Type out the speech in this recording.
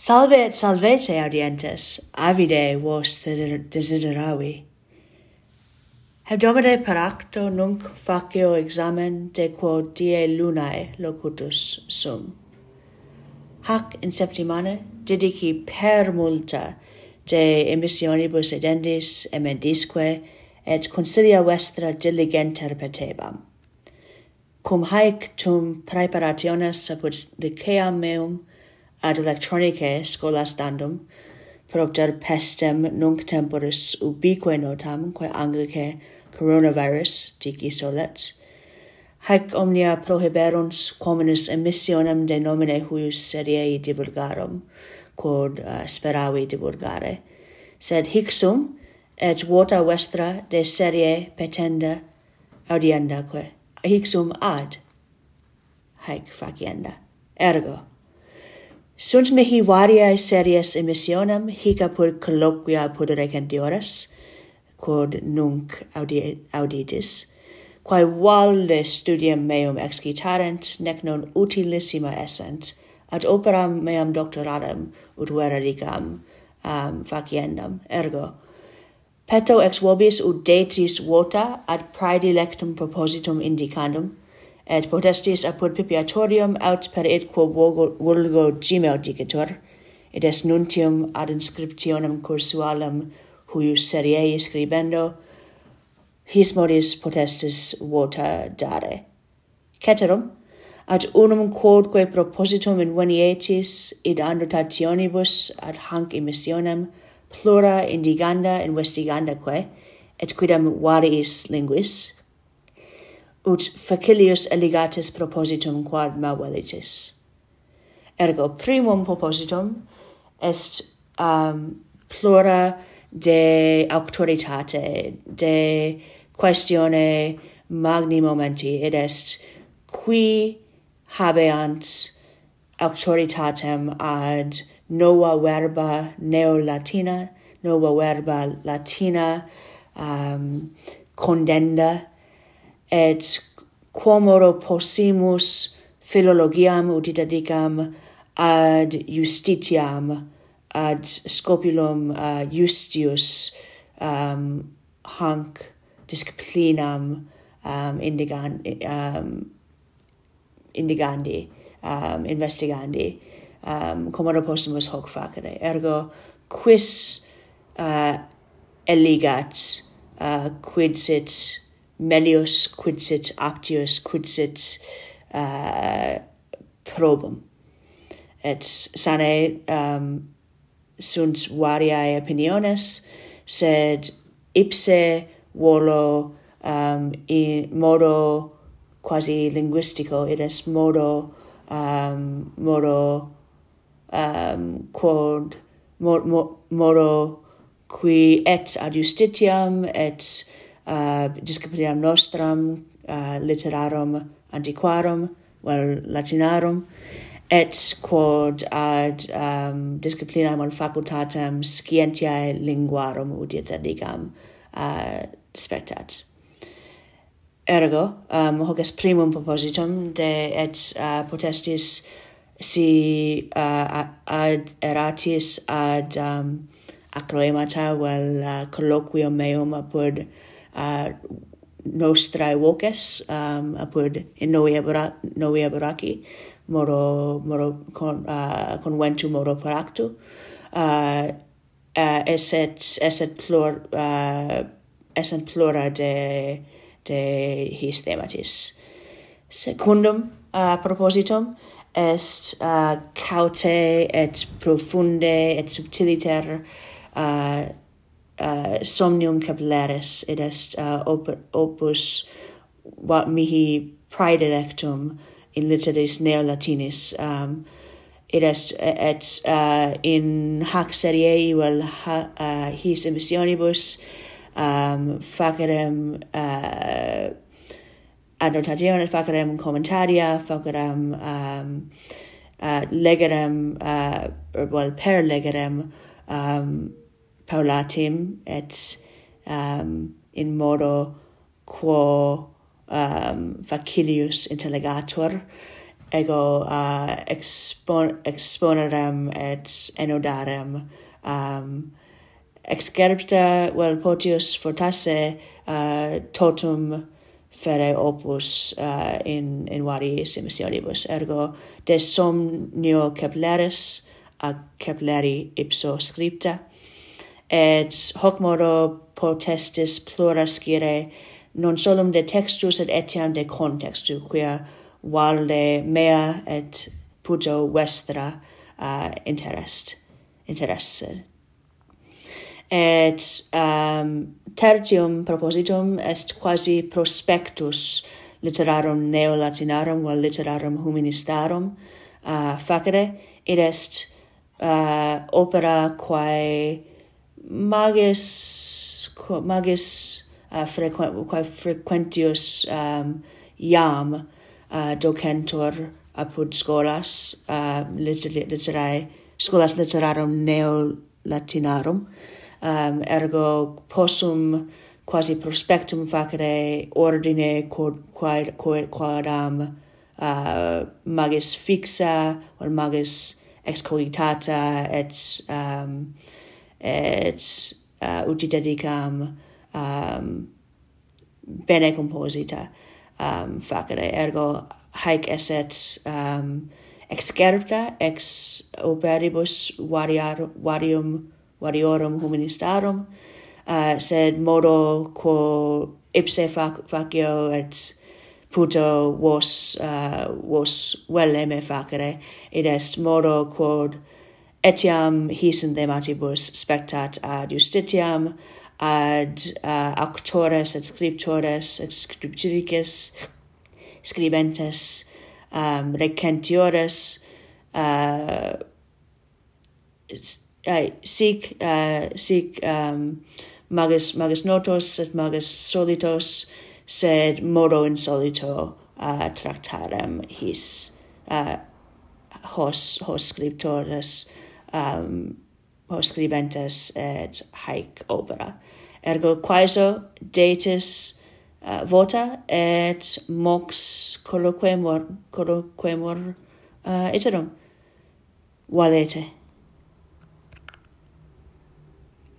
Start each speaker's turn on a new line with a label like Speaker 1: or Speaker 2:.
Speaker 1: Salve et salvete, audientes, avide vos desideravi. Hebdomade per acto nunc facio examen de quo die lunae locutus sum. Hac in septimane dedici per multa de emissionibus edendis emendisque et consilia vestra diligenter petebam. Cum haec tum preparationes apud liceam meum ad electronicae scholastandum, propter pestem nunc temporis ubique notam, quae Anglicae coronavirus dici solet, haec omnia prohiberunt communis emissionem de nomine huius seriei divulgarum, quod uh, speravi divulgare. Sed hic sum, et vota vestra de serie petenda audiendaque, hic sum ad, haec facienda. Ergo, Sunt mihi variae series emissionem hic apud colloquia apud recentioras, quod nunc audi auditis, quae valde studium meum excitarent, nec non utilissima essent, ad operam meam doctoradam ut veredicam um, faciendam. Ergo, peto ex vobis ut detis vota ad praedilectum propositum indicandum, et potestis apud pipiatorium aut per id quo vulgo gmail dicitor, et est nuntium ad inscriptionem cursualem huius seriei scribendo, his modis potestis vota dare. Ceterum, ad unum quodque propositum in venietis id annotationibus ad hanc emissionem plura indiganda investiganda que, et quidam variis linguis, ut facilius eligatis propositum quad mavelitis. Ergo primum propositum est um, plura de auctoritate, de questione magni momenti, id est qui habeant auctoritatem ad nova verba neo-latina, nova verba latina um, condenda, et quomoro possimus philologiam ut didicam ad justitiam ad scopulum uh, justius um, hanc disciplinam um, indigan, um, indigandi, um, investigandi, um, commodo possimus hoc facere. Ergo, quis uh, eligat, uh, quid sit melius quid sit aptius quid sit uh, probum. Et sane um, sunt variae opiniones sed ipse volo um, in modo quasi linguistico id est modo um, modo um, quod mo, mo, modo qui et ad justitiam et Eh, uh, disciplinam nostram eh, uh, literarum antiquarum vel latinarum et quod ad um, disciplinam on facultatem scientiae linguarum udiet adigam uh, spectat. Ergo ehm, um, hoc est primum propositum de et uh, potestis si uh, ad eratis ad um, acroemata vel uh, colloquium meum apud uh, nostrae voces um, apud in noe abra, moro moro con uh, conventu moro paractu. Uh, uh, eset eset plur uh, eset plura de de his thematis secundum uh, propositum est uh, caute et profunde et subtiliter uh, uh, somnium capillaris id est uh, op opus what mihi praedilectum in literis neolatinis um ehm, id est et uh, in hac seriei vel ha, uh, his emissionibus um facerem uh, annotationes facerem commentaria facerem um uh, legerem uh, well per legerem um paulatim et um, in modo quo um, facilius intellegator ego uh, expon exponerem et enodarem um, excerpta vel potius fortasse uh, totum fere opus uh, in in varies emissionibus ergo de somnio Kepleris a Kepleri ipso scripta et hoc modo potestis plura scire non solum de textus et etiam de contextu quia valde mea et puto vestra uh, interest interesse. Et um, tertium propositum est quasi prospectus literarum neolatinarum vel literarum humanistarum uh, facere. Id est uh, opera quae mages mages uh, frequent quae frequentius um, iam uh, docentor apud scholas uh, liter literae scholas literarum neo latinarum um, ergo possum quasi prospectum facere ordine quod quod quod, quod um, uh, magis fixa or magis excogitata et um, et uh, uti dedicam um, bene composita um, facere. Ergo, haec esset um, excerpta ex operibus variar, varium, variorum humanistarum, uh, sed modo quo ipse fac, facio et puto vos, uh, vos velle me facere, id est modo quod etiam his in dematibus spectat ad justitiam ad uh, auctores et scriptores et scripturices scribentes um, recentiores uh, uh, sic uh, sic um, magis magis notos et magis solitos sed modo insolito uh, tractarem his uh, hos hos scriptores um, postscribentas et haec opera. Ergo quaeso detis uh, vota et mox colloquemur, colloquemur uh, iterum. Valete.